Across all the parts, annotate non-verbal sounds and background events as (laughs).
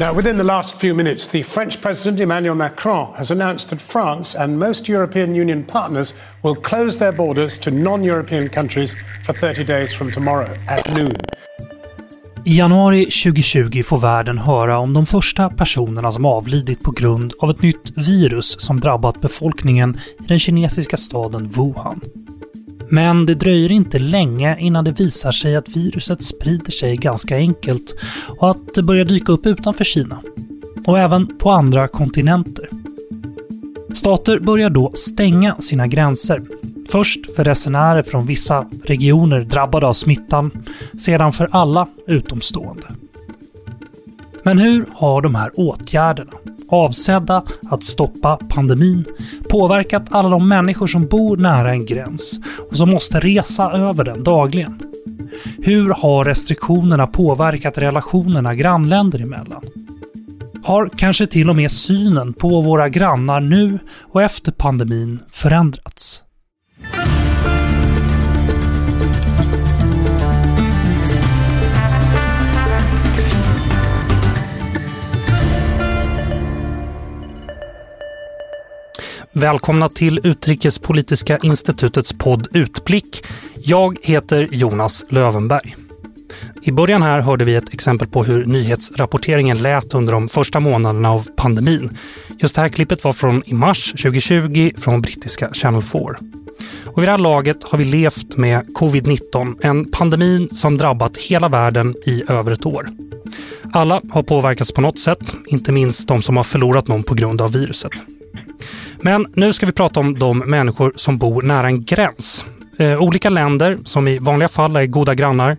Now, within the last few minutes, the French President Emmanuel Macron has announced that France and most European Union partners will close their borders to non European countries for 30 days from tomorrow at noon. I januari 2020 får världen höra om de första personerna som avlidit på grund av ett nytt virus som drabbat befolkningen i den kinesiska staden Wuhan. Men det dröjer inte länge innan det visar sig att viruset sprider sig ganska enkelt och att det börjar dyka upp utanför Kina. Och även på andra kontinenter. Stater börjar då stänga sina gränser. Först för resenärer från vissa regioner drabbade av smittan, sedan för alla utomstående. Men hur har de här åtgärderna avsedda att stoppa pandemin påverkat alla de människor som bor nära en gräns och som måste resa över den dagligen? Hur har restriktionerna påverkat relationerna grannländer emellan? Har kanske till och med synen på våra grannar nu och efter pandemin förändrats? Välkomna till Utrikespolitiska institutets podd Utblick. Jag heter Jonas Lövenberg. I början här hörde vi ett exempel på hur nyhetsrapporteringen lät under de första månaderna av pandemin. Just det här klippet var från i mars 2020 från brittiska Channel 4. Och vid det här laget har vi levt med covid-19, en pandemi som drabbat hela världen i över ett år. Alla har påverkats på något sätt, inte minst de som har förlorat någon på grund av viruset. Men nu ska vi prata om de människor som bor nära en gräns. Eh, olika länder, som i vanliga fall är goda grannar,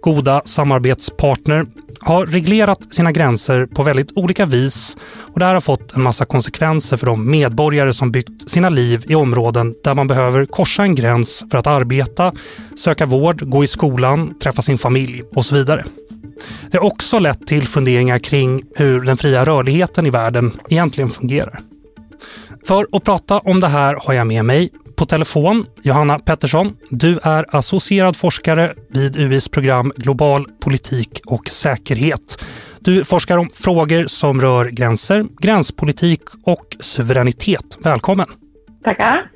goda samarbetspartner, har reglerat sina gränser på väldigt olika vis och det här har fått en massa konsekvenser för de medborgare som byggt sina liv i områden där man behöver korsa en gräns för att arbeta, söka vård, gå i skolan, träffa sin familj och så vidare. Det har också lett till funderingar kring hur den fria rörligheten i världen egentligen fungerar. För att prata om det här har jag med mig på telefon Johanna Pettersson. Du är associerad forskare vid UIs program Global politik och säkerhet. Du forskar om frågor som rör gränser, gränspolitik och suveränitet. Välkommen! Tackar!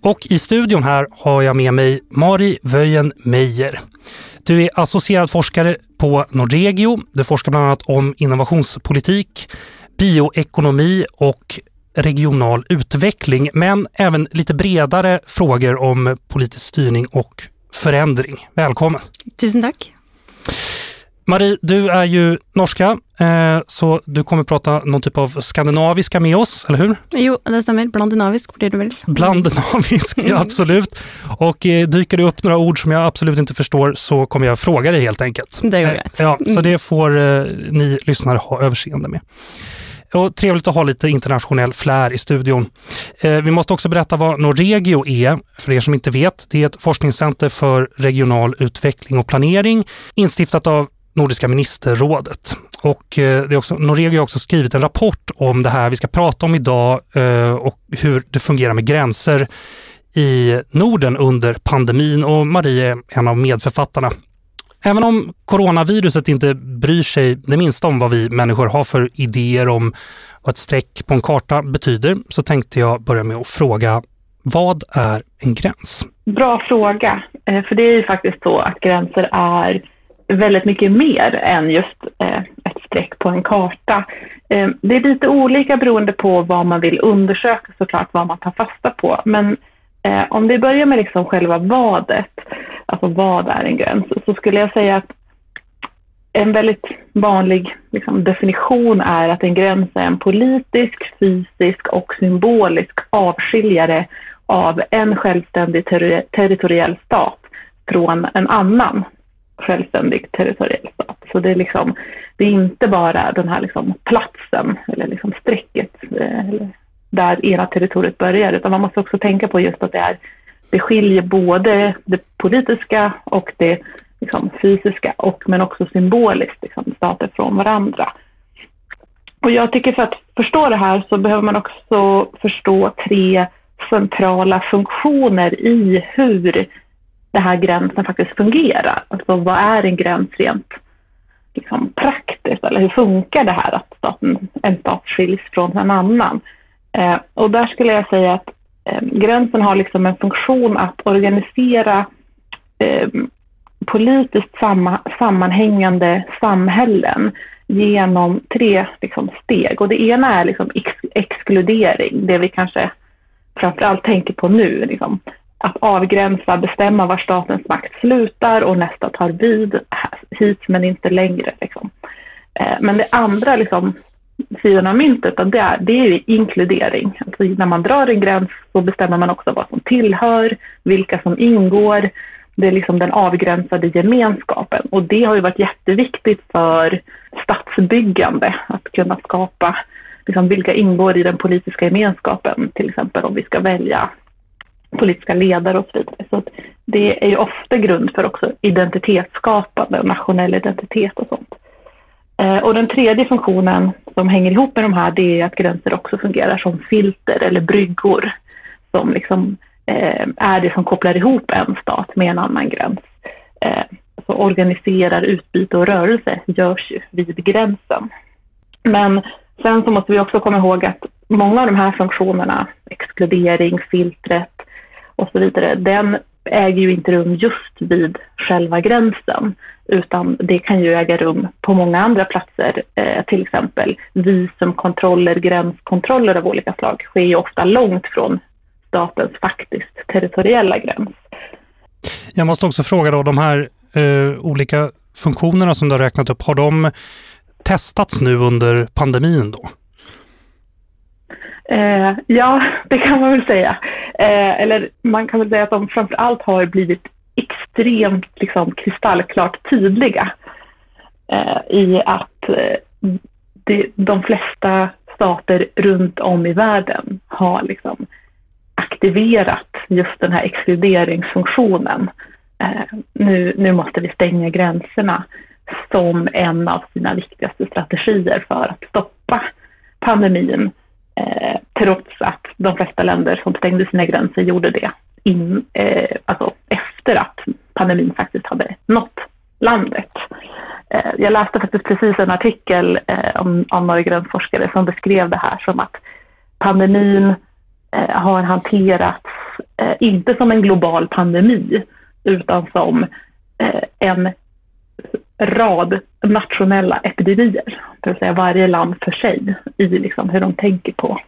Och i studion här har jag med mig Mari Wöjen Meijer. Du är associerad forskare på Nordregio. Du forskar bland annat om innovationspolitik, bioekonomi och regional utveckling, men även lite bredare frågor om politisk styrning och förändring. Välkommen! Tusen tack! Marie, du är ju norska, eh, så du kommer prata någon typ av skandinaviska med oss, eller hur? Jo, det stämmer. Blandinavisk blir det väl? Blandinavisk, ja, mm. absolut. Och eh, dyker det upp några ord som jag absolut inte förstår så kommer jag fråga dig helt enkelt. Det går rätt. Ja, så mm. det får ni lyssnare ha överseende med. Och trevligt att ha lite internationell flär i studion. Eh, vi måste också berätta vad Norregio är, för er som inte vet. Det är ett forskningscenter för regional utveckling och planering instiftat av Nordiska ministerrådet. Och eh, det är också, Norregio har också skrivit en rapport om det här vi ska prata om idag eh, och hur det fungerar med gränser i Norden under pandemin och Marie är en av medförfattarna. Även om coronaviruset inte bryr sig det minsta om vad vi människor har för idéer om vad ett streck på en karta betyder så tänkte jag börja med att fråga vad är en gräns? Bra fråga, eh, för det är ju faktiskt så att gränser är väldigt mycket mer än just eh, ett streck på en karta. Eh, det är lite olika beroende på vad man vill undersöka såklart, vad man tar fasta på. Men om vi börjar med liksom själva vadet alltså vad är en gräns, så skulle jag säga att en väldigt vanlig liksom, definition är att en gräns är en politisk, fysisk och symbolisk avskiljare av en självständig ter territoriell stat från en annan självständig territoriell stat. Så det är, liksom, det är inte bara den här liksom platsen eller liksom strecket eh, eller där ena territoriet börjar, utan man måste också tänka på just att det är det skiljer både det politiska och det liksom, fysiska, och, men också symboliskt, liksom, stater från varandra. Och jag tycker för att förstå det här så behöver man också förstå tre centrala funktioner i hur den här gränsen faktiskt fungerar. Alltså vad är en gräns rent liksom, praktiskt? Eller hur funkar det här att staten, en stat skiljs från en annan? Eh, och där skulle jag säga att eh, gränsen har liksom en funktion att organisera eh, politiskt samma, sammanhängande samhällen genom tre liksom, steg. Och det ena är liksom, ex exkludering, det vi kanske framförallt tänker på nu. Liksom. Att avgränsa, bestämma var statens makt slutar och nästa tar vid, hit men inte längre. Liksom. Eh, men det andra liksom, sidan av myntet, det är, det är inkludering. Alltså när man drar en gräns så bestämmer man också vad som tillhör, vilka som ingår. Det är liksom den avgränsade gemenskapen och det har ju varit jätteviktigt för stadsbyggande. att kunna skapa liksom vilka ingår i den politiska gemenskapen, till exempel om vi ska välja politiska ledare och så vidare. Så det är ju ofta grund för också identitetsskapande, och nationell identitet och sånt. Eh, och den tredje funktionen som hänger ihop med de här, det är att gränser också fungerar som filter eller bryggor som liksom Eh, är det som kopplar ihop en stat med en annan gräns. Eh, så organiserar utbyte och rörelse görs ju vid gränsen. Men sen så måste vi också komma ihåg att många av de här funktionerna, exkludering, filtret och så vidare, den äger ju inte rum just vid själva gränsen utan det kan ju äga rum på många andra platser. Eh, till exempel visumkontroller, gränskontroller av olika slag sker ju ofta långt från statens faktiskt territoriella gräns. Jag måste också fråga då, de här eh, olika funktionerna som du har räknat upp, har de testats nu under pandemin då? Eh, ja, (laughs) det kan man väl säga. Eh, eller man kan väl säga att de framför allt har blivit extremt liksom, kristallklart tydliga eh, i att eh, det, de flesta stater runt om i världen har liksom, aktiverat just den här exkluderingsfunktionen. Eh, nu, nu måste vi stänga gränserna som en av sina viktigaste strategier för att stoppa pandemin eh, trots att de flesta länder som stängde sina gränser gjorde det in, eh, alltså efter att pandemin faktiskt hade nått landet. Eh, jag läste faktiskt precis en artikel eh, om, om några gränsforskare som beskrev det här som att pandemin eh, Eh, har hanterats eh, inte som en global pandemi utan som eh, en rad nationella epidemier, det vill säga varje land för sig i liksom hur de tänker på,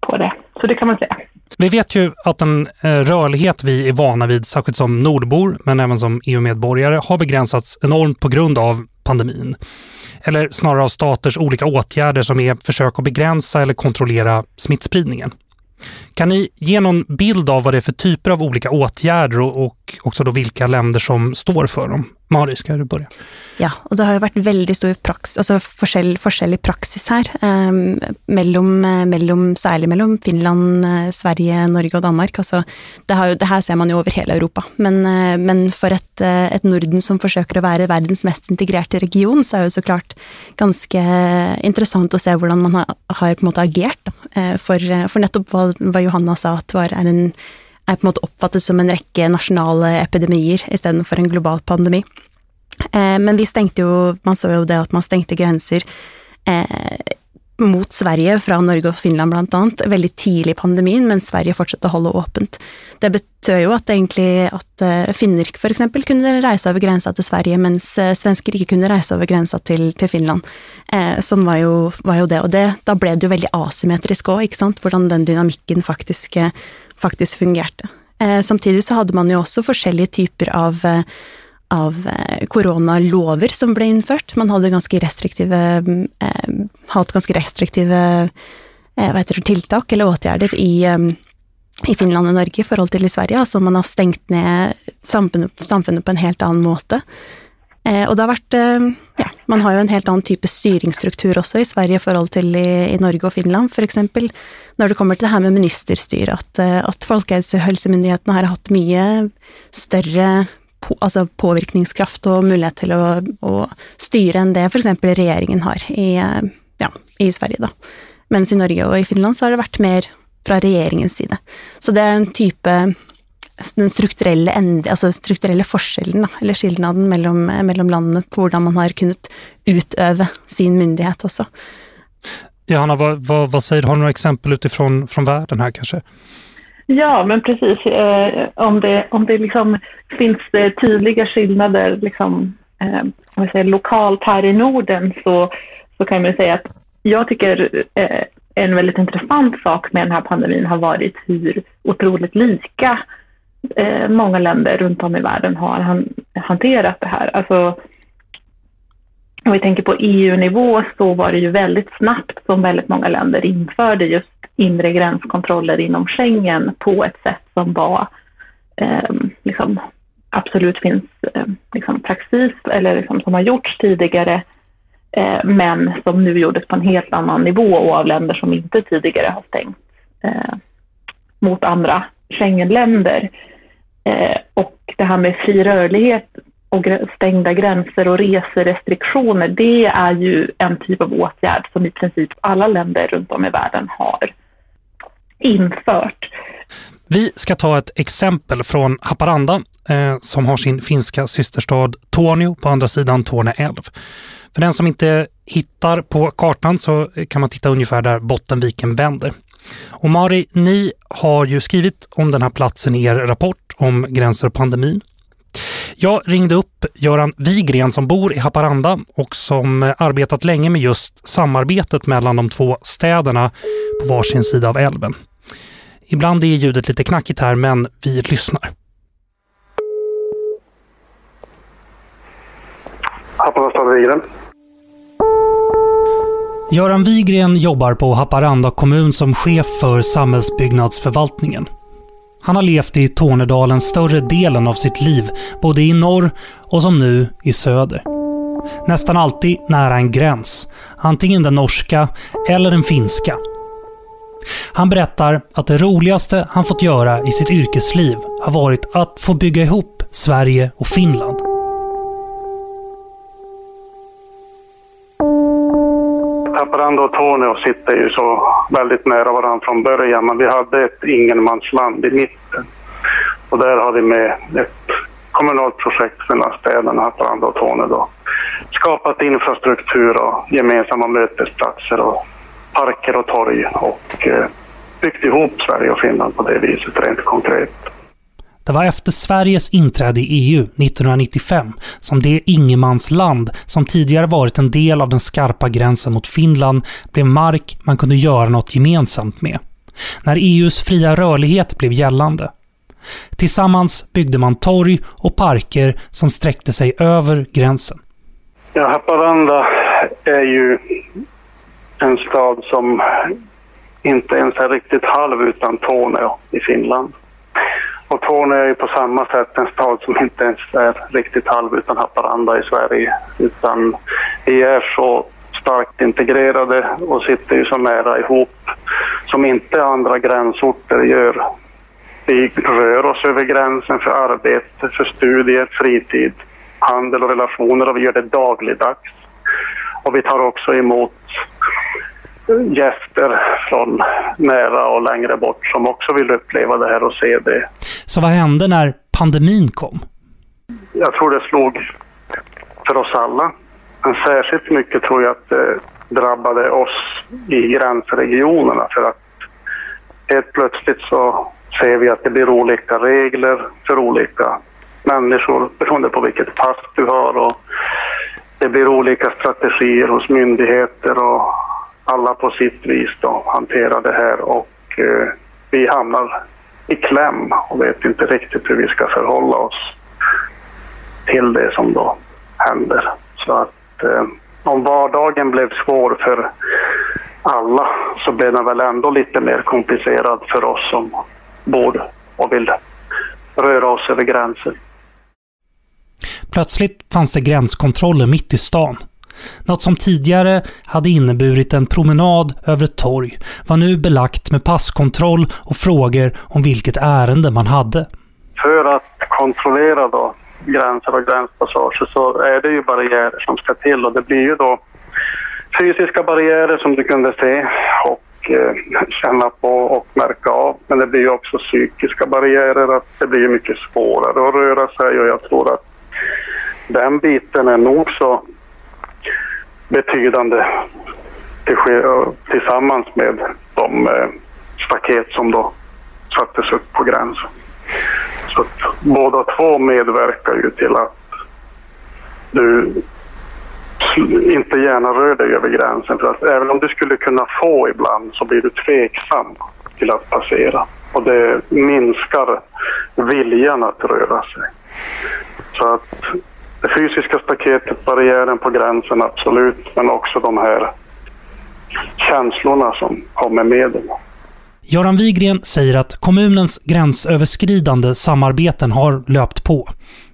på det. Så det kan man säga. Vi vet ju att en eh, rörlighet vi är vana vid, särskilt som nordbor men även som EU-medborgare, har begränsats enormt på grund av pandemin. Eller snarare av staters olika åtgärder som är försök att begränsa eller kontrollera smittspridningen. Kan ni ge någon bild av vad det är för typer av olika åtgärder och, och också då vilka länder som står för dem? Mari, ska du börja? Ja, och det har ju varit väldigt stor praxis, alltså forskjell, i praxis här, ehm, eh, mellom, mellom, särskilt mellom Finland, eh, Sverige, Norge och Danmark. Alltså, det, har, det här ser man ju över hela Europa, men, eh, men för ett, eh, ett Norden som försöker att vara världens mest integrerade region så är det såklart ganska intressant att se hur man har, har på något agerat. Eh, för, eh, för nettopp vad, vad Johanna sa, att det var en er på en måte oppfattet som en rekke nasjonale epidemier istedenfor en global pandemi. Eh, men vi stengte jo, man så jo det at man stengte grenser eh, mot Sverige fra Norge og Finland blant annet, veldig tidlig i pandemien, men Sverige fortsatte å holde åpent. Det betød jo at egentlig at uh, finner for eksempel kunne reise over grensa til Sverige, mens uh, svensker ikke kunne reise over grensa til, til Finland. Eh, sånn var jo, var jo, det, og det, da ble det jo veldig asymmetrisk òg, ikke sant, hvordan den dynamikken faktisk eh, faktiskt fungerade. fungerte. Eh, samtidig så hade man ju också forskjellige typer av, eh, av eh, koronalover som blev infört. Man hade ganska restriktiva, mm, eh, haft ganska restriktiva eh, vad heter det, tilltag eller åtgärder i, eh, i Finland och Norge i förhållande till i Sverige. alltså man har stängt ner samfunnet, samfunnet på en helt annan måte. Eh, och det har vært eh, Ja, man har jo en helt annen type styringsstruktur også i Sverige i forhold til i, i Norge og Finland, for exempel når det kommer til det her med ministerstyre, at, eh, at folkehelsemyndighetene har hatt mye større på, altså påvirkningskraft og mulighet til å, å styre enn det f.eks. regjeringen har i, eh, ja, i Sverige. Da. Mens i Norge og i Finland så har det vært mer fra regjeringens side. Så det er en type den strukturella, alltså strukturella forskellen, eller skillnaden mellan, mellan länderna på hur man har kunnat utöva sin myndighet också. Johanna, vad, vad, vad säger du? Har du några exempel utifrån från världen här kanske? Ja, men precis. Eh, om det, om det liksom finns det tydliga skillnader liksom, eh, om jag säger, lokalt här i Norden så, så kan man säga att jag tycker eh, en väldigt intressant sak med den här pandemin har varit hur otroligt lika eh, många länder runt om i världen har han, hanterat det här. Alltså, om vi tänker på EU-nivå så var det ju väldigt snabbt som väldigt många länder införde just inre gränskontroller inom Schengen på ett sätt som var eh, liksom, absolut finns eh, liksom praxis eller liksom, som har gjorts tidigare eh, men som nu gjordes på en helt annan nivå och av länder som inte tidigare har stängt eh, mot andra Schengenländer. Eh, och det här med fri rörlighet och stängda gränser och reserestriktioner, det är ju en typ av åtgärd som i princip alla länder runt om i världen har infört. Vi ska ta ett exempel från Haparanda eh, som har sin finska systerstad Tornio på andra sidan Torne älv. För den som inte hittar på kartan så kan man titta ungefär där Bottenviken vänder. Och Mari, ni har ju skrivit om den här platsen i er rapport om gränser och pandemin. Jag ringde upp Göran Wigren som bor i Haparanda och som arbetat länge med just samarbetet mellan de två städerna på varsin sida av älven. Ibland är ljudet lite knackigt här men vi lyssnar. Haparanda Wigren. Göran Wigren jobbar på Haparanda kommun som chef för samhällsbyggnadsförvaltningen. Han har levt i Tornedalen större delen av sitt liv, både i norr och som nu i söder. Nästan alltid nära en gräns, antingen den norska eller den finska. Han berättar att det roligaste han fått göra i sitt yrkesliv har varit att få bygga ihop Sverige och Finland. Haparanda och Torneå sitter ju så väldigt nära varandra från början, men vi hade ett ingenmansland i mitten. Och där har vi med ett kommunalt projekt mellan städerna Haparanda och Torneå då. Skapat infrastruktur och gemensamma mötesplatser och parker och torg och eh, byggt ihop Sverige och Finland på det viset rent konkret. Det var efter Sveriges inträde i EU 1995 som det ingenmansland som tidigare varit en del av den skarpa gränsen mot Finland blev mark man kunde göra något gemensamt med. När EUs fria rörlighet blev gällande. Tillsammans byggde man torg och parker som sträckte sig över gränsen. Ja, Haparanda är ju en stad som inte ens är riktigt halv utan Torneå i Finland. Och Torneå är ju på samma sätt en stad som inte ens är riktigt halv utan Haparanda i Sverige. Utan vi är så starkt integrerade och sitter ju så nära ihop som inte andra gränsorter gör. Vi rör oss över gränsen för arbete, för studier, fritid, handel och relationer och vi gör det dagligdags. Och vi tar också emot gäster från nära och längre bort som också vill uppleva det här och se det. Så vad hände när pandemin kom? Jag tror det slog för oss alla. Men särskilt mycket tror jag att det drabbade oss i gränsregionerna för att helt plötsligt så ser vi att det blir olika regler för olika människor beroende på vilket pass du har och det blir olika strategier hos myndigheter och alla på sitt vis då hanterar det här och eh, vi hamnar i kläm och vet inte riktigt hur vi ska förhålla oss till det som då händer. Så att eh, om vardagen blev svår för alla så blev den väl ändå lite mer komplicerad för oss som bor och vill röra oss över gränser. Plötsligt fanns det gränskontroller mitt i stan. Något som tidigare hade inneburit en promenad över ett torg var nu belagt med passkontroll och frågor om vilket ärende man hade. För att kontrollera då gränser och gränspassager så är det ju barriärer som ska till och det blir ju då fysiska barriärer som du kunde se och eh, känna på och märka av. Men det blir ju också psykiska barriärer, att det blir mycket svårare att röra sig och jag tror att den biten är nog så betydande tillsammans med de eh, staket som då sattes upp på gränsen. Så att båda två medverkar ju till att du inte gärna rör dig över gränsen. För att även om du skulle kunna få ibland så blir du tveksam till att passera. Och det minskar viljan att röra sig. Så att det fysiska staketet, barriären på gränsen, absolut. Men också de här känslorna som kommer med det. Göran Wigren säger att kommunens gränsöverskridande samarbeten har löpt på.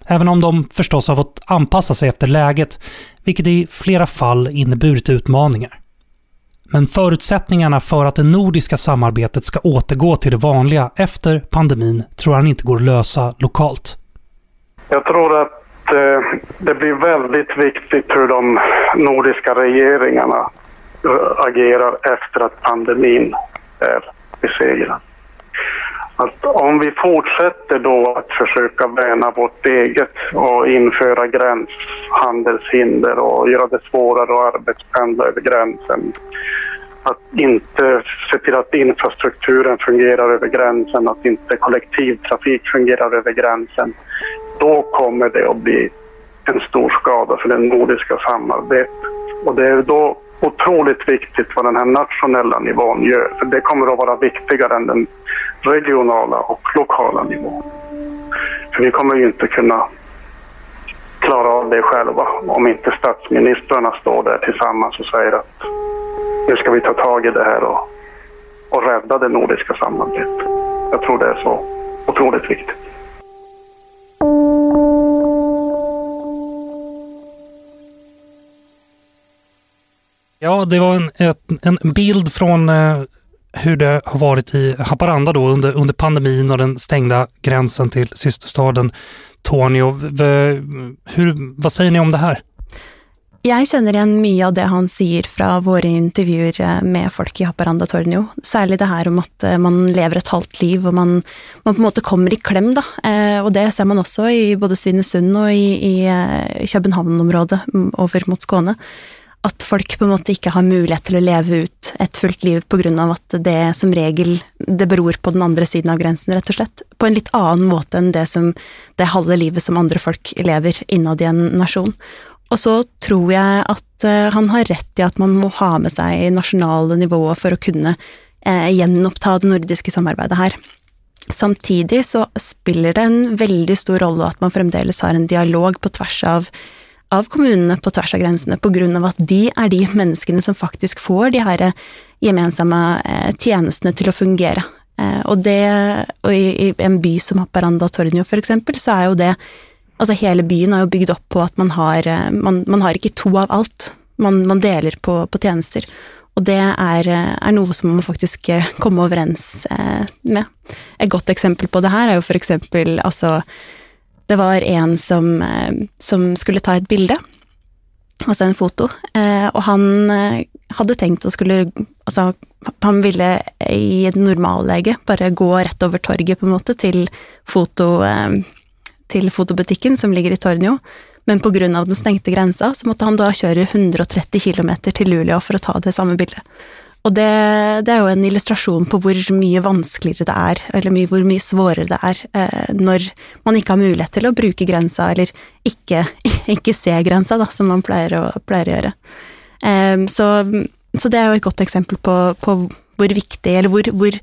Även om de förstås har fått anpassa sig efter läget, vilket i flera fall inneburit utmaningar. Men förutsättningarna för att det nordiska samarbetet ska återgå till det vanliga efter pandemin tror han inte går att lösa lokalt. Jag tror att eh, det blir väldigt viktigt hur de nordiska regeringarna eh, agerar efter att pandemin är besegrad att om vi fortsätter då att försöka värna vårt eget och införa gränshandelshinder och göra det svårare att arbetspendla över gränsen. Att inte se till att infrastrukturen fungerar över gränsen, att inte kollektivtrafik fungerar över gränsen. Då kommer det att bli en stor skada för det nordiska samarbetet. Och det är då otroligt viktigt vad den här nationella nivån gör. För det kommer att vara viktigare än den regionala och lokala nivån. För vi kommer ju inte kunna klara av det själva om inte statsministrarna står där tillsammans och säger att nu ska vi ta tag i det här och, och rädda det nordiska samarbetet. Jag tror det är så otroligt viktigt. Ja, det var en, en bild från eh, hur det har varit i Haparanda då under, under pandemin och den stängda gränsen till systerstaden Tornio. Hur, vad säger ni om det här? Jag känner igen mycket av det han säger från våra intervjuer eh, med folk i Haparanda Tornio. Särskilt det här om att eh, man lever ett halvt liv och man, man på en måte kommer i kläm. da. Eh, og det ser man också i både Svinesund och i, i København-området over över mot Skåne at folk på en måte ikke har mulighet til å leve ut et fullt liv på grunn av at det som regel det beror på den andre siden av grensen, rett og slett. På en litt annen måte enn det som det halve livet som andre folk lever innad i en nasjon. Og så tror jeg at eh, han har rett i at man må ha med seg nasjonale nivåer for å kunne eh, gjenoppta det nordiske samarbeidet her. Samtidig så spiller det en veldig stor rolle at man fremdeles har en dialog på tvers av av kommunene på tvers av grensene, på grunn av at de er de menneskene som faktisk får de her eh, gemensamma eh, tjenestene til å fungere. Eh, og det, og i, i en by som Haparanda Tornio for eksempel, så er jo det Altså hele byen er jo bygd opp på at man har eh, Man, man har ikke to av alt. Man, man deler på, på, tjenester. Og det er, er, eh, noe som man må faktisk eh, komme overens med. Et godt eksempel på det her er jo for eksempel altså det var en som, som skulle ta et bilde, alltså en foto, og och han hadde hade tänkt att skulle, alltså han ville i ett normalläge bara gå rett över torget på något till foto, till fotobutiken som ligger i Tornio. Men på grund av den stängda gränsen så måste han då köra 130 kilometer till Luleå för att ta det samma bildet. Och det, det, är ju en illustration på hur mycket vanskligare det är eller mye, hvor mye det är, eh, när man inte har möjlighet till att bruka gränsen eller inte, (laughs) inte se gränsen som man brukar göra. Eh, så, så, det är ju ett gott exempel på, på hvor viktig, eller hvor, hvor,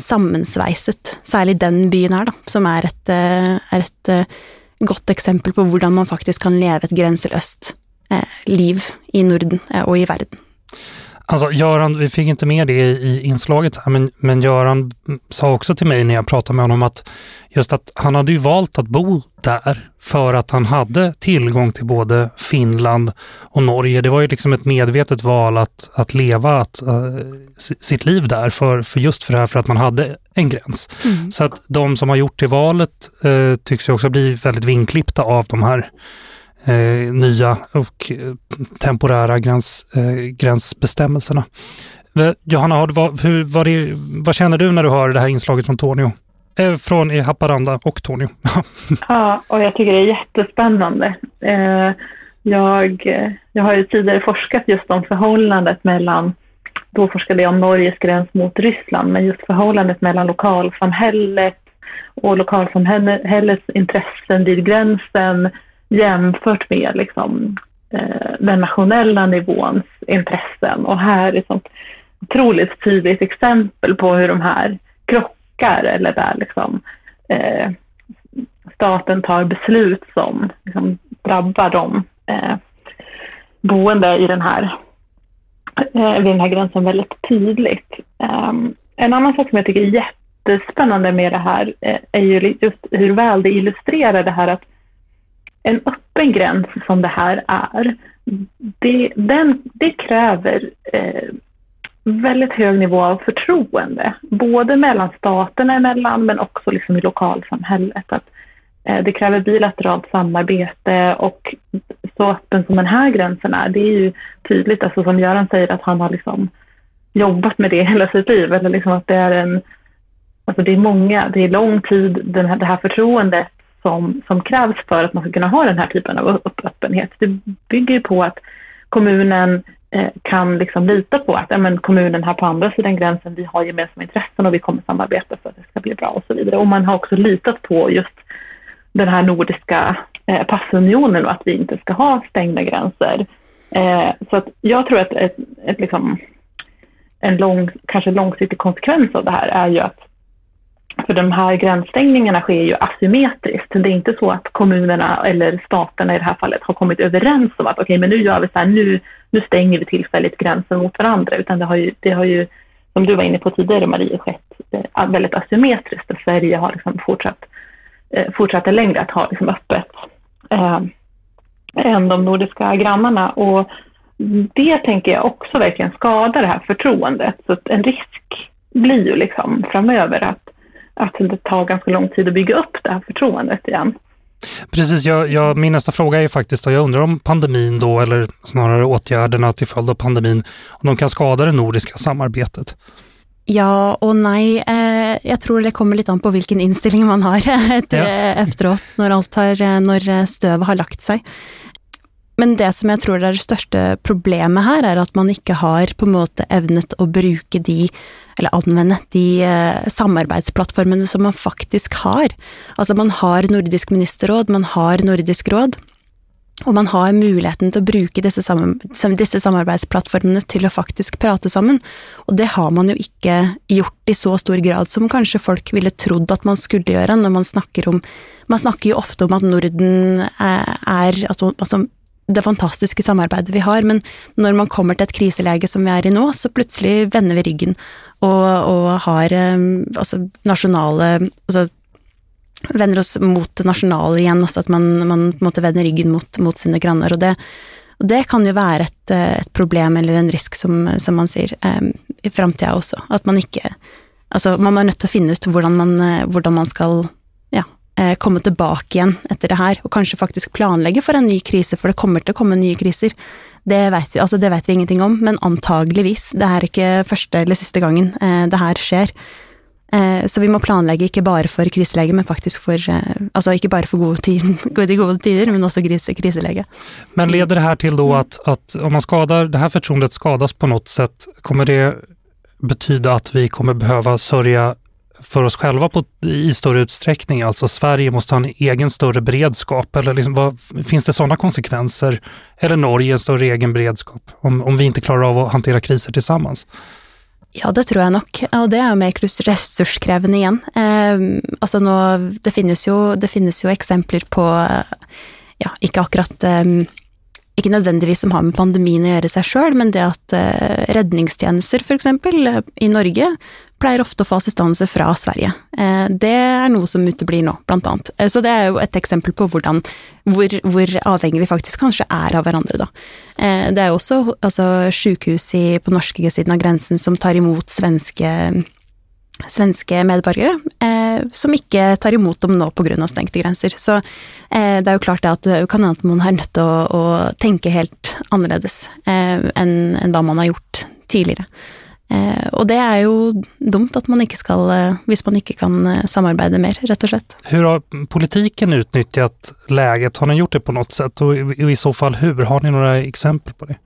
sammensveiset, særlig den byen er, da, som er et, eh, er et eh, godt eksempel på hvordan man faktisk kan leve et grenseløst eh, liv i Norden og i verden. Alltså Göran, vi fick inte med det i inslaget här, men, men Göran sa också till mig när jag pratade med honom att just att han hade ju valt att bo där för att han hade tillgång till både Finland och Norge. Det var ju liksom ett medvetet val att, att leva att, uh, sitt liv där för, för just för det här för att man hade en gräns. Mm. Så att de som har gjort det valet uh, tycks ju också bli väldigt vinklippta av de här eh, nya och eh, temporära gräns, eh, gränsbestämmelserna. Eh, Johanna, vad, hur, vad, det, vad känner du när du hör det här inslaget från Tornio? Eh, från i Haparanda och Tornio. (laughs) ja, och jag tycker det är jättespännande. Eh, jag, eh, jag har ju tidigare forskat just om förhållandet mellan, då forskade jag om Norges gräns mot Ryssland, men just förhållandet mellan lokalsamhället och lokalsamhällets intressen vid gränsen jämfört med liksom, eh, den nationella nivåns intressen. Och här är ett sånt otroligt tydligt exempel på hur de här krockar eller där liksom, eh, staten tar beslut som liksom, drabbar de eh, boende i den här, eh, vid den här gränsen väldigt tydligt. Um, en annan sak som jag tycker är jättespännande med det här eh, är ju just hur väl det illustrerar det här att en öppen gräns som det här är, det, den, det kräver eh, väldigt hög nivå av förtroende, både mellan staterna emellan men också liksom i lokalsamhället. Att, eh, det kräver bilateralt samarbete och så öppen som den här gränsen är, det är ju tydligt, alltså som Göran säger, att han har liksom jobbat med det (laughs) hela sitt liv, eller liksom att det är en Alltså det är många, det är lång tid, den här, det här förtroendet som, som krävs för att man ska kunna ha den här typen av öppenhet. Det bygger på att kommunen eh, kan liksom lita på att ja, kommunen här på andra sidan gränsen, vi har gemensamma intressen och vi kommer samarbeta för att det ska bli bra och så vidare. Och man har också litat på just den här nordiska eh, passunionen och att vi inte ska ha stängda gränser. Eh, så att jag tror att ett, ett liksom, en lång, kanske långsiktig konsekvens av det här är ju att för de här gränsstängningarna sker ju asymmetriskt. Det är inte så att kommunerna eller staterna i det här fallet har kommit överens om att okej, okay, men nu gör vi så här, nu, nu stänger vi tillfälligt gränsen mot varandra, utan det har ju, det har ju som du var inne på tidigare Marie, skett eh, väldigt asymmetriskt där Sverige har liksom fortsatt, eh, fortsatt längre att ha liksom öppet eh, än de nordiska grannarna. Och det tänker jag också verkligen skadar det här förtroendet. Så en risk blir ju liksom framöver att att det tar ganska lång tid att bygga upp det här förtroendet igen. Precis, jag, jag, min nästa fråga är faktiskt, jag undrar om pandemin då, eller snarare åtgärderna till följd av pandemin, om de kan skada det nordiska samarbetet? Ja och nej. Eh, jag tror det kommer lite an på vilken inställning man har (laughs) ja. efteråt, när, allt har, när stövet har lagt sig. Men det som jag tror är det största problemet här är att man inte har på måte evnet att bruka de, eller använda de eh, samarbetsplattformarna som man faktiskt har. Alltså man har Nordisk ministerråd, man har Nordisk råd, och man har möjligheten att bruka dessa, sam samarbetsplattformarna till att faktiskt prata samman. Och det har man ju inte gjort i så stor grad som kanske folk ville trodde att man skulle göra när man snackar om, man snackar ju ofta om att Norden är, är alltså, alltså det fantastiska samarbete vi har, men när man kommer till ett kriseläge som vi är i nu, så plötsligt vänder vi ryggen och, och har ehm, alltså, nationella, alltså, vänder oss mot det nationella igen, alltså att man, man måste vända ryggen mot, mot sina grannar. Och det, och det kan ju vara ett, eh, ett problem eller en risk som, som man ser um, ehm, i framtiden också, att man inte, alltså man är nödt att finna ut hur man, eh, man ska Eh, komme tilbake igjen etter det her, og kanskje faktisk planlegge for en ny krise, for det kommer til å komme nye kriser. Det vet, vi, altså det vet vi ingenting om, men antageligvis. Det er ikke første eller siste gangen eh, det her skjer. Eh, så vi må planlegge ikke bare for kriselege, men faktisk for Altså ikke bare for gode, tider, (laughs) de gode tider, men också krise, kriselege. Men leder det här till då att, att om man skadar, det här förtroendet skadas på något sätt, kommer det betyda att vi kommer behöva sörja för oss själva på, i större utsträckning? Alltså Sverige måste ha en egen större beredskap eller liksom, vad, finns det sådana konsekvenser? Eller Norge en större egen beredskap om, om vi inte klarar av att hantera kriser tillsammans? Ja, det tror jag nog. Och det är mer resurskrävande igen. Eh, alltså nå, det, finns ju, det finns ju exempel på, ja, inte akkurat eh, ikke nødvendigvis som har med pandemien å gjøre seg sjøl, men det at eh, redningstjenester f.eks. I Norge pleier ofte å få assistanse fra Sverige. Eh, det er noe som uteblir nå, blant annet. Eh, så det er jo et eksempel på hvordan, hvor, hvor avhengig vi faktisk kanskje er av hverandre, da. Eh, det er jo også altså, sjukehus på norske siden av grensen som tar imot svenske svenske medborgere eh, som ikke tar imot dem nå pga. stengte grenser. Så eh, det er jo klart det at det kan hende man er nødt til å, å, tenke helt annerledes eh, enn hva man har gjort tidligere. Eh, och det är ju dumt att man inte ska, om man inte kan samarbeta mer, rätt och slett. Hur har politiken utnyttjat läget? Har ni gjort det på något sätt? Och i så fall hur? Har ni några exempel på det?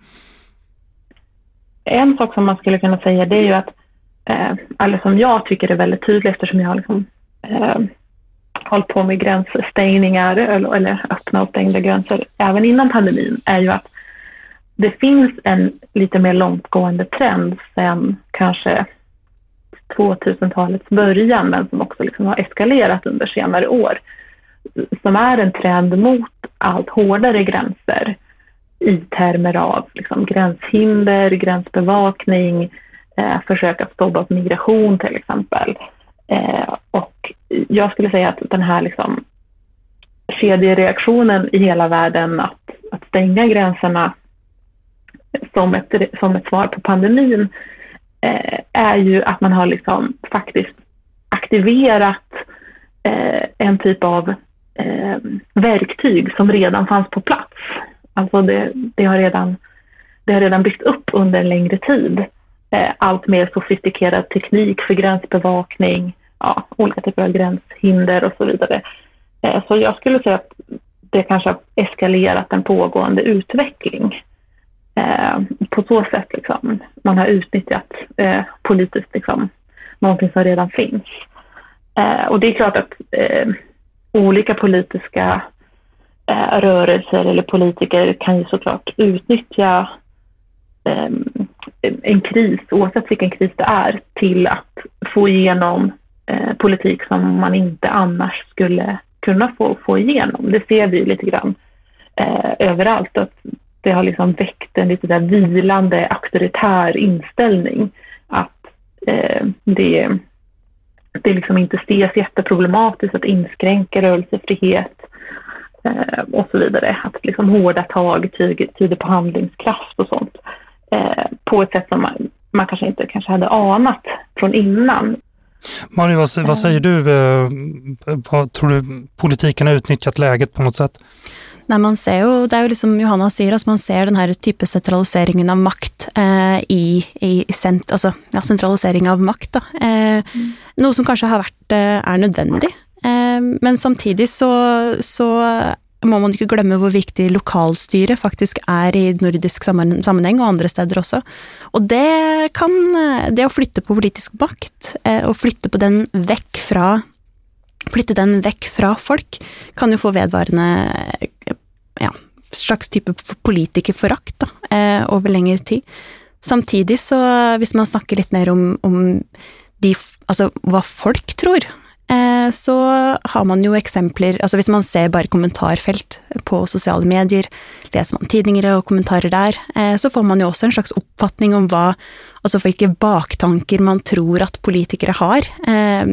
En sak som man skulle kunna säga det är ju att, eh, eller som jag tycker är väldigt tydligt eftersom jag liksom, eh, hållit på med gränsstängningar eller, eller öppna och stängda gränser även innan pandemin är ju att det finns en lite mer långtgående trend sen kanske 2000-talets början men som också liksom har eskalerat under senare år som är en trend mot allt hårdare gränser i termer av liksom, gränshinder, gränsbevakning, eh, försök att stoppa migration till exempel. Eh, och jag skulle säga att den här liksom, kedjereaktionen i hela världen att, att stänga gränserna som ett, som ett svar på pandemin eh, är ju att man har liksom faktiskt aktiverat eh, en typ av eh, verktyg som redan fanns på plats. Alltså det, det, har redan, det har redan byggt upp under en längre tid. Eh, allt mer sofistikerad teknik för gränsbevakning, ja, olika typer av gränshinder och så vidare. Eh, så jag skulle säga att det kanske har eskalerat en pågående utveckling. Eh, på så sätt liksom, man har utnyttjat eh, politiskt liksom, någonting som redan finns. Eh, och det är klart att eh, olika politiska eh, rörelser eller politiker kan ju såklart utnyttja eh, en kris, oavsett vilken kris det är, till att få igenom eh, politik som man inte annars skulle kunna få, få igenom. Det ser vi lite grann eh, överallt, att det har liksom väckt en lite där vilande auktoritär inställning. Att eh, det, det liksom inte ses jätteproblematiskt att inskränka rörelsefrihet eh, och så vidare. Att liksom hårda tag tyder på handlingskraft och sånt. Eh, på ett sätt som man, man kanske inte kanske hade anat från innan. Marie, vad, vad säger du? Eh, vad tror du politiken har utnyttjat läget på något sätt? Nej, man ser jo, det är ju liksom Johanna säger, altså man ser den här type centraliseringen av makt eh, i, i sent, altså, ja, sentralisering av makt. Da. Eh, mm. Noe som kanske har varit, eh, er nødvendig. Eh, men samtidigt så, så må man inte glömma hur viktigt lokalstyret faktiskt är i nordisk sammanhang och andra städer också. Och det kan, eh, det att flytta på politisk makt eh, och flytta på den väck från flytte den vekk fra folk, kan jo få vedvarende ja, slags type politikerforakt eh, over lengre tid. Samtidig så, hvis man snakker litt mer om, om de, altså, hva folk tror, eh, så har man jo eksempler altså Hvis man ser bare kommentarfelt på sosiale medier, leser man tidninger og kommentarer der, eh, så får man jo også en slags oppfatning om hva Altså hvilke baktanker man tror at politikere har. Eh,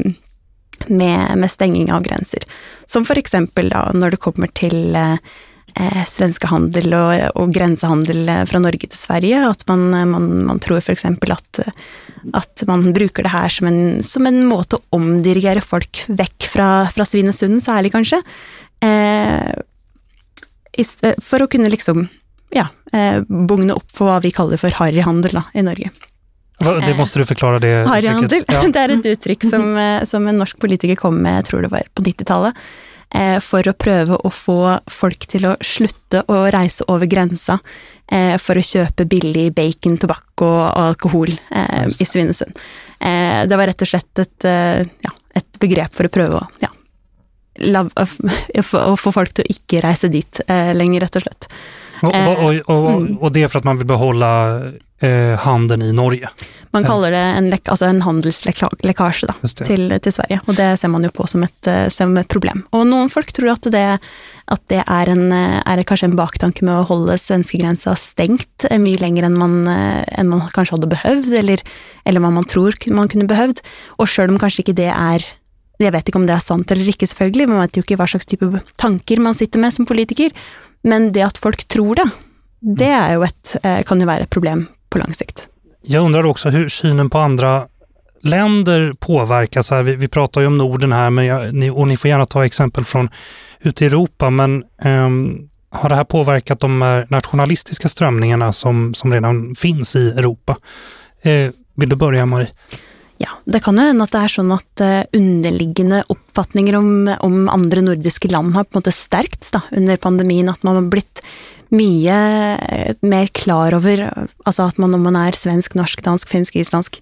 med, med stängning av gränser. Som för exempel då, när det kommer till eh, eh, svenska handel och, och gränshandel eh, från Norge till Sverige. Att man, eh, man, man tror för exempel att, att man brukar det här som en, som en måte att omdirigera folk väck från, från Svinesund, särskilt kanske. Eh, för att kunna liksom, ja, eh, bugna upp för vad vi kallar för harryhandel i Norge. Det måste du förklara det Harryhandel, ja. (laughs) det är ett uttryck som, eh, som en norsk politiker kom med, jag tror det var på 90-talet, eh, för att pröva att få folk till att sluta och resa över gränsen eh, för att köpa billig bacon, tobak och alkohol i Svinesund. Det var rätt och slett ett, ja, ett begrepp för att pröva ja, (laughs) att få folk att inte resa dit längre, rätt och slett. Och, och, och, mm. och, det är för att man vill behålla eh, handeln i Norge? Man kallar det en, alltså en handelsläckage till, till Sverige och det ser man ju på som ett, eh, som ett problem. Och någon folk tror att det, att det är, en, eh, är kanske en baktanke med att hålla svenska gränsen stängt eh, mycket längre än man, än man kanske hade behövt eller, eller vad man tror man kunde behövt. Och själv om kanske inte det är jag vet inte om det är sant eller inte selvfølgelig, man vet ju inte vad slags typ av tankar man sitter med som politiker, men det att folk tror det, det är ju ett, kan ju vara ett problem på lång sikt. Jag undrar också hur synen på andra länder påverkas. Här. Vi, vi pratar ju om Norden här men jag, ni, och ni får gärna ta exempel från ute i Europa men um, har det här påverkat de nationalistiska strömningarna som, som redan finns i Europa? Eh, Vill du börja Marie? Ja, det kan jo hende at det er sånn at eh, underliggende oppfatninger om, om andre nordiske land har på en måte sterkts da, under pandemien. At man har blitt mye eh, mer klar over altså at man, om man er svensk, norsk, dansk, finsk, islandsk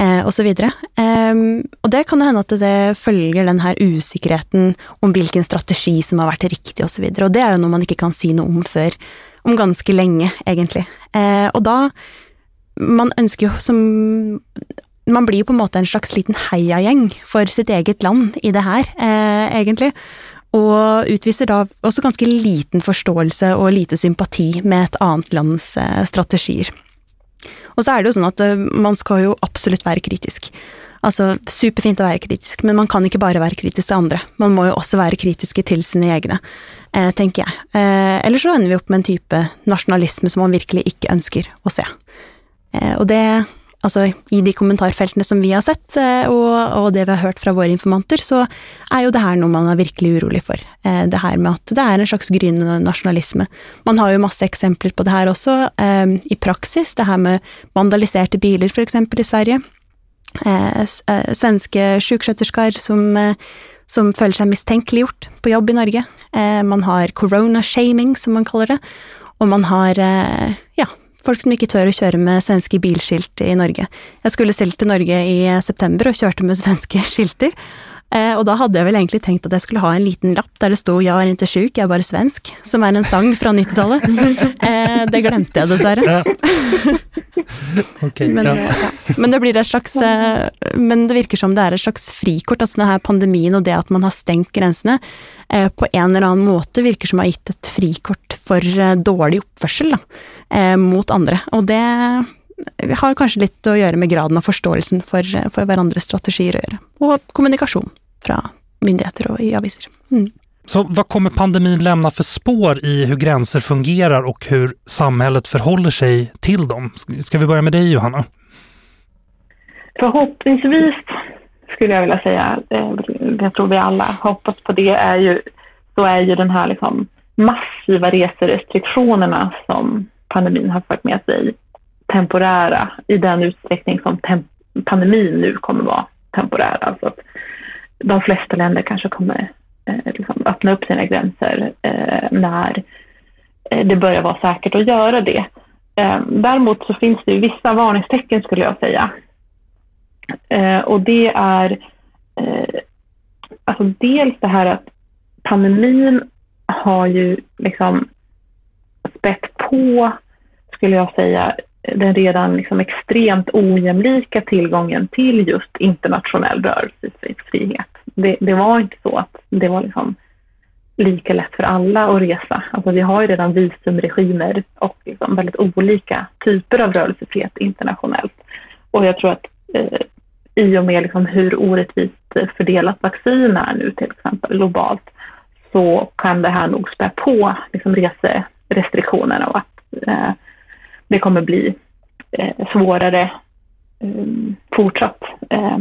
eh, osv. Eh, og det kan hende at det følger den her usikkerheten om hvilken strategi som har vært riktig osv. Og, så og det er jo noe man ikke kan si noe om før om ganske lenge, egentlig. Eh, og da Man ønsker jo som Man blir jo på en måte en slags liten heiagjeng for sitt eget land i det her, eh, egentlig og utviser da også ganske liten forståelse og lite sympati med et annet lands eh, strategier. Og så er det jo sånn at eh, man skal jo absolutt være kritisk. Altså, superfint å være kritisk, men man kan ikke bare være kritisk til andre. Man må jo også være kritiske til sine egne, eh, tenker jeg. Eller så ender vi opp med en type nasjonalisme som man virkelig ikke ønsker å se. Og det altså i de kommentarfeltene som vi har sett, eh, og, og, det vi har hørt fra våre informanter, så er jo det her noe man er virkelig urolig for. Eh, det her med at det er en slags gryende nasjonalisme. Man har jo masse eksempler på det her også, eh, i praksis. Det her med vandaliserte biler, f.eks. i Sverige. Svenske sjuksköterskor som, som føler seg mistenkeliggjort på jobb i Norge. Man har corona-shaming, som man kaller det. Og man har ja, folk som ikke tør å kjøre med svenske bilskilt i Norge. Jeg skulle selv til Norge i september og kjørte med svenske (laughs) skilter. Eh, og da hadde jeg vel egentlig tenkt at jeg skulle ha en liten lapp der det sto 'Jeg er ikke sjuk, jeg er bare svensk', som er en sang fra 90-tallet. Eh, det glemte jeg dessverre. Ja. (laughs) okay, men, ja. ja. men, det blir et slags eh, Men det virker som det er et slags frikort. altså denne pandemien og det at man har stengt grensene, eh, på en eller annen måte virker som å ha gitt et frikort for eh, dårlig oppførsel da, eh, mot andre. Og det har kanskje litt å gjøre med graden av forståelsen for, for hverandres strategier å gjøre. Og kommunikasjon fra myndigheter og i aviser. Mm. Så vad kommer pandemin lämna för spår i hur gränser fungerar och hur samhället förhåller sig till dem? Ska vi börja med dig Johanna? Förhoppningsvis skulle jag vilja säga, eh, jag tror vi alla hoppas på det, är ju, så är ju den här liksom massiva reserestriktionerna som pandemin har fört med sig temporära i den utsträckning som pandemin nu kommer vara temporär. Alltså att de flesta länder kanske kommer eh, liksom öppna upp sina gränser eh, när eh, det börjar vara säkert att göra det. Eh, däremot så finns det ju vissa varningstecken skulle jag säga. Eh, och det är eh, alltså dels det här att pandemin har ju liksom spett på, skulle jag säga, den redan liksom extremt ojämlika tillgången till just internationell rörelsefrihet. Det, det var inte så att det var liksom lika lätt för alla att resa. Alltså vi har ju redan visumregimer och liksom väldigt olika typer av rörelsefrihet internationellt. Och jag tror att eh, i och med liksom hur orättvist fördelat vaccin är nu till exempel globalt så kan det här nog spä på liksom reserestriktionerna och att eh, det kommer bli eh, svårare eh, fortsatt eh,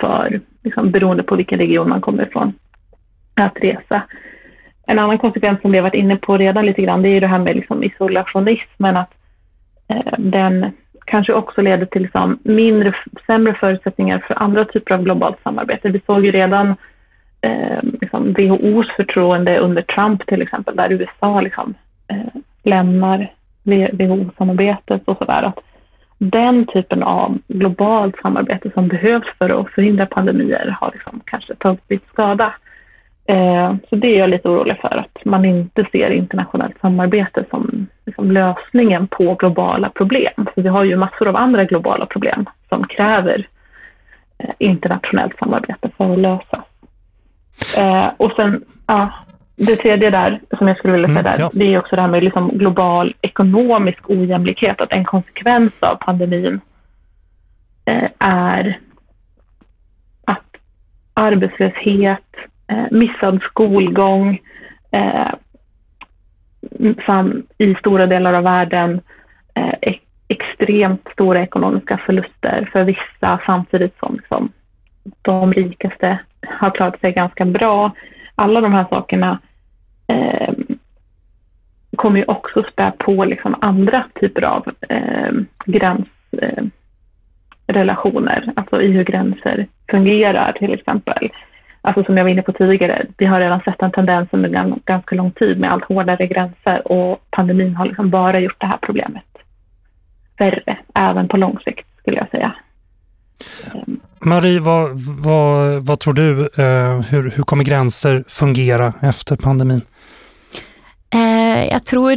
för, liksom, beroende på vilken region man kommer ifrån, att resa. En annan konsekvens som vi har varit inne på redan lite grann, det är ju det här med liksom isolationismen, att eh, den kanske också leder till liksom mindre, sämre förutsättningar för andra typer av globalt samarbete. Vi såg ju redan eh, liksom WHOs förtroende under Trump till exempel, där USA liksom, eh, lämnar WHO-samarbetet och sådär. Att den typen av globalt samarbete som behövs för att förhindra pandemier har liksom kanske tagit lite skada. Eh, så det är jag lite orolig för, att man inte ser internationellt samarbete som liksom lösningen på globala problem. För vi har ju massor av andra globala problem som kräver eh, internationellt samarbete för att lösas. Eh, och sen, ja, det tredje där, som jag skulle vilja säga mm, där, ja. det är också det här med liksom global ekonomisk ojämlikhet. Att en konsekvens av pandemin eh, är att arbetslöshet, eh, missad skolgång eh, i stora delar av världen, eh, extremt stora ekonomiska förluster för vissa samtidigt som liksom, de rikaste har klarat sig ganska bra. Alla de här sakerna eh, kommer ju också spä på liksom andra typer av eh, gränsrelationer, ehm, eh, alltså i hur gränser fungerar till exempel. Alltså som jag var inne på tidigare, vi har redan sett en tendens under ganska lång tid med allt hårdare gränser och pandemin har liksom bara gjort det här problemet värre, även på lång sikt skulle jag säga. Ehm, Marie, vad, vad, vad tror du? Eh, hur, hur kommer gränser fungera efter pandemin? Eh, jag tror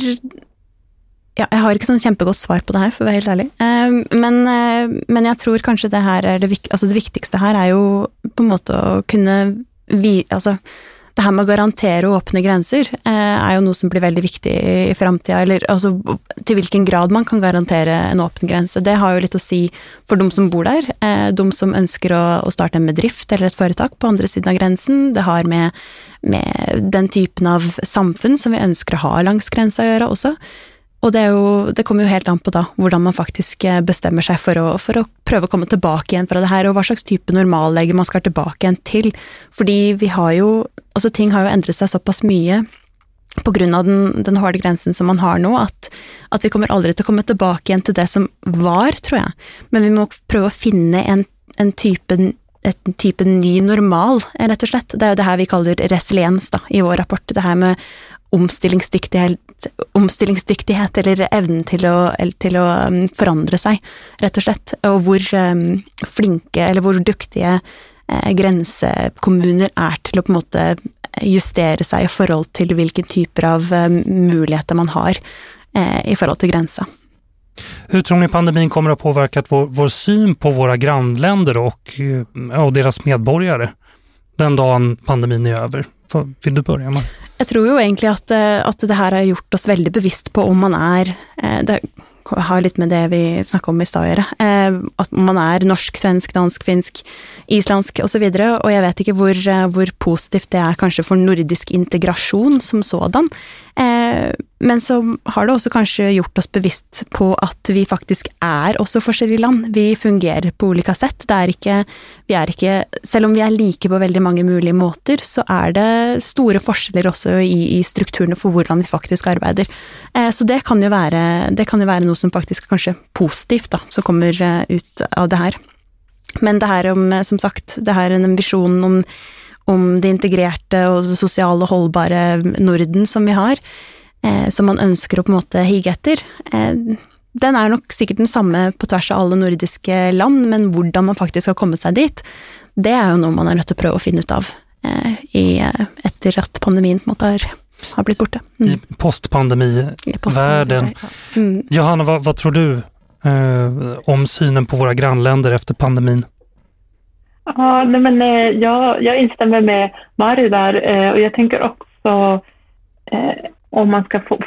ja, jag har inte sånn jättegott svar på det här för att vara helt ärlig, Eh, men, eh, men, jag tror kanske det här är det, alltså det viktigaste här är ju på en måte att kunna, vi, alltså, det här med å garantere åpne grenser eh, er jo noe som blir veldig viktig i framtida. Eller altså til hvilken grad man kan garantere en åpen grense. Det har jo litt å si for de som bor der. Eh, de som ønsker å, å, starte en bedrift eller et foretak på andre siden av grensen. Det har med, med den typen av samfunn som vi ønsker å ha langs grensa å gjøre også. Og det, jo, det, kommer jo helt an på da, hvordan man faktisk bestämmer bestemmer seg for å, for å, prøve å komme tilbake igjen fra det her, og hva slags type normallege man skal tilbake igjen til. Fordi vi har jo Altså, ting har jo endret seg såpass mye på grunn av den, den harde grensen som man har nå, at, at, vi kommer aldri til å komme tilbake igjen til det som var, tror jeg. Men vi må prøve å finne en, en type en type ny normal, rett og slett. Det er jo det her vi kaller resiliens da, i vår rapport. Det her med omstillingsdyktighet, omstillingsdyktighet eller evnen til å, til å, mm, forandre seg, rett og slett. Og hvor um, flinke, eller hvor dyktige eh, grensekommuner er til å på en måte justere seg i forhold til hvilke typer av um, muligheter man har eh, i forhold till gränsa. Hur tror ni pandemin kommer att påverka vår, vår syn på våra grannländer och, och deras medborgare den dagen pandemin är över? Vill du börja med? Jeg tror jo egentlig at, eh, at, det her har gjort oss veldig bevisst på om man er eh, Det har litt med det vi snakka om i stad å gjøre. At man er norsk, svensk, dansk, finsk, islandsk osv. Og, så og jeg vet ikke hvor, hvor, eh, positivt det er kanskje for nordisk integrasjon som sådan. Eh, men så har det också kanske gjort oss bevisst på att vi faktiskt är också forskjellige land. Vi fungerar på olika sätt. Det är inte, vi är inte, Selv om vi är lika på väldigt många möjliga måter, så är det stora forskjeller också i, i strukturerna för hur vi faktiskt arbetar. Eh, så det kan ju vara det kan ju vara något som faktiskt kanske kanskje positivt, då, som kommer eh, ut av det här. Men det här om, som sagt, det här är en vision om, om det integrerte og sosiale, holdbare Norden som vi har, eh, som man ønsker å på en måte hige etter. Eh, den er nok sikkert den samme på tvers av alle nordiske land, men hvordan man faktisk skal komme seg dit, det er jo noe man er nødt til å prøve å finne ut av eh, i, etter at pandemien på en måte har, har blitt borte. Mm. I postpandemivärlden. Ja. Mm. Johanna, vad, vad, tror du eh, om synen på våra grannländer efter pandemin? Ja, nej men, eh, jag, jag instämmer med Mari där eh, och jag tänker också eh, om man ska få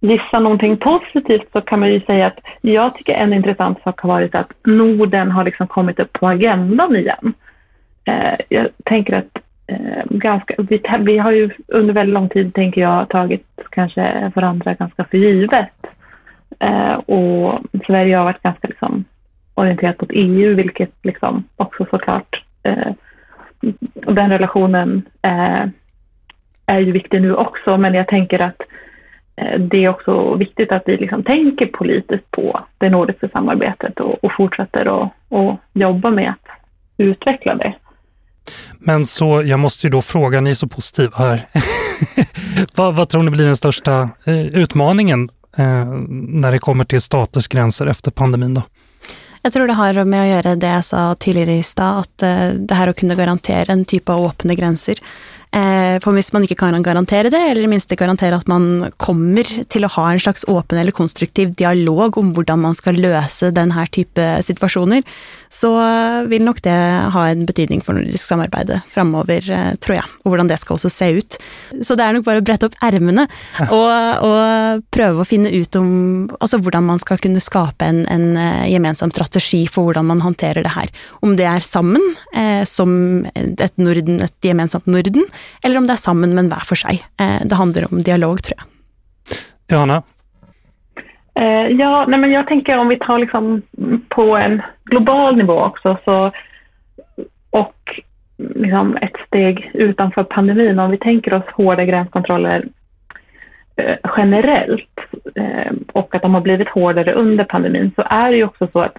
gissa någonting positivt så kan man ju säga att jag tycker en intressant sak har varit att Norden har liksom kommit upp på agendan igen. Jag tänker att ganska, vi, vi, har ju under väldigt lång tid, tänker jag, tagit kanske varandra ganska för givet. Och Sverige har varit ganska liksom, orienterat mot EU, vilket liksom också såklart den relationen eh, är ju viktig nu också, men jag tänker att eh, det är också viktigt att vi liksom tänker politiskt på det nordiska samarbetet och, och fortsätter att och jobba med att utveckla det. Men så, jag måste ju då fråga, ni är så positiva här. (laughs) vad, vad, tror ni blir den största eh, utmaningen eh, när det kommer till staters gränser efter pandemin då? Jag tror det har med att göra det jag sa tidigare i stad, att eh, det här att kunna garantera en typ av öppna gränser. Eh, for hvis man ikke kan garantere det, eller i minste garantere at man kommer til å ha en slags åpen eller konstruktiv dialog om hvordan man skal løse denne type situasjoner, så vil nok det ha en betydning for nordisk samarbeid framover, eh, tror jeg, og hvordan det skal også se ut. Så det er nok bare å brette opp ermene (laughs) og, og, prøve å finne ut om altså hvordan man skal kunne skape en, en eh, gemensam strategi for hvordan man håndterer det her. Om det er sammen, eh, som et, Norden, et gemensamt Norden, eller om det är samman men var för sig. Eh, det handlar om dialog tror jag. Johanna? Eh, ja, nej men jag tänker om vi tar liksom på en global nivå också så, och liksom ett steg utanför pandemin, om vi tänker oss hårda gränskontroller eh, generellt och att de har blivit hårdare under pandemin så är det ju också så att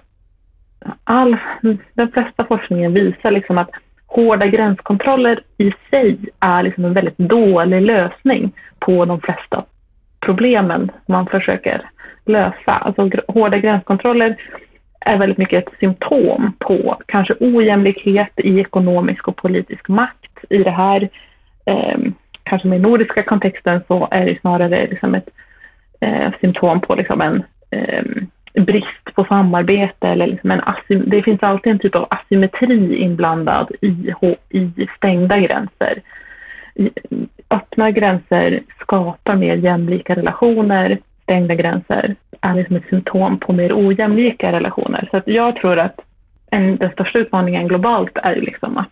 all, den flesta forskningen visar liksom att hårda gränskontroller i sig är liksom en väldigt dålig lösning på de flesta problemen man försöker lösa. Alltså, hårda gränskontroller är väldigt mycket ett symptom på kanske ojämlikhet i ekonomisk och politisk makt. I det här, eh, kanske med nordiska kontexten, så är det snarare liksom ett eh, symptom på liksom en eh, brist på samarbete eller liksom en det finns alltid en typ av asymmetri inblandad i, i stängda gränser. Öppna gränser skapar mer jämlika relationer, stängda gränser är liksom ett symptom på mer ojämlika relationer. Så jag tror att en, den största utmaningen globalt är liksom att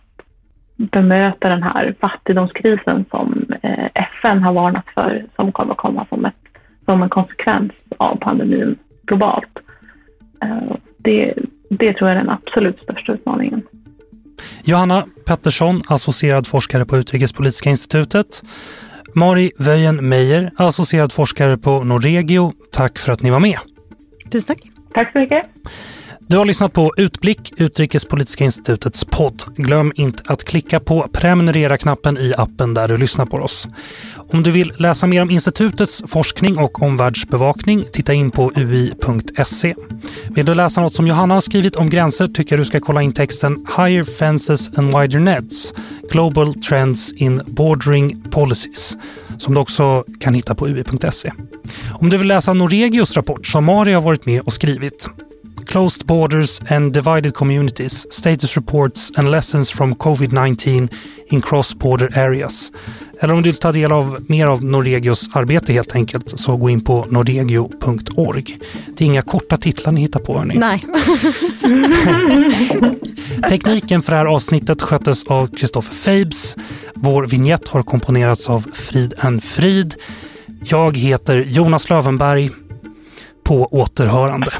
bemöta den här fattigdomskrisen som eh, FN har varnat för, som kommer att komma som, ett, som en konsekvens av pandemin globalt. Eh, det, det tror jag är den absolut största utmaningen. Johanna Pettersson, associerad forskare på Utrikespolitiska institutet. Mari Wöjen Meijer, associerad forskare på Norregio. Tack för att ni var med. Tusen tack. Tack så mycket. Du har lyssnat på Utblick, Utrikespolitiska institutets podd. Glöm inte att klicka på prenumerera-knappen i appen där du lyssnar på oss. Om du vill läsa mer om institutets forskning och omvärldsbevakning, titta in på ui.se. Vill du läsa något som Johanna har skrivit om gränser tycker jag du ska kolla in texten Higher Fences and Wider Nets Global Trends in Bordering Policies som du också kan hitta på ui.se. Om du vill läsa Noregios rapport som Mari har varit med och skrivit Closed Borders and Divided Communities, Status Reports and Lessons from COVID-19 in Cross-Border Areas. Eller om du vill ta del av mer av Norregios arbete helt enkelt så gå in på norregio.org. Det är inga korta titlar ni hittar på hörni. Nej. (laughs) Tekniken för det här avsnittet sköttes av Kristoffer Fabes. Vår vignett har komponerats av Frid en Frid. Jag heter Jonas Lövenberg. På återhörande.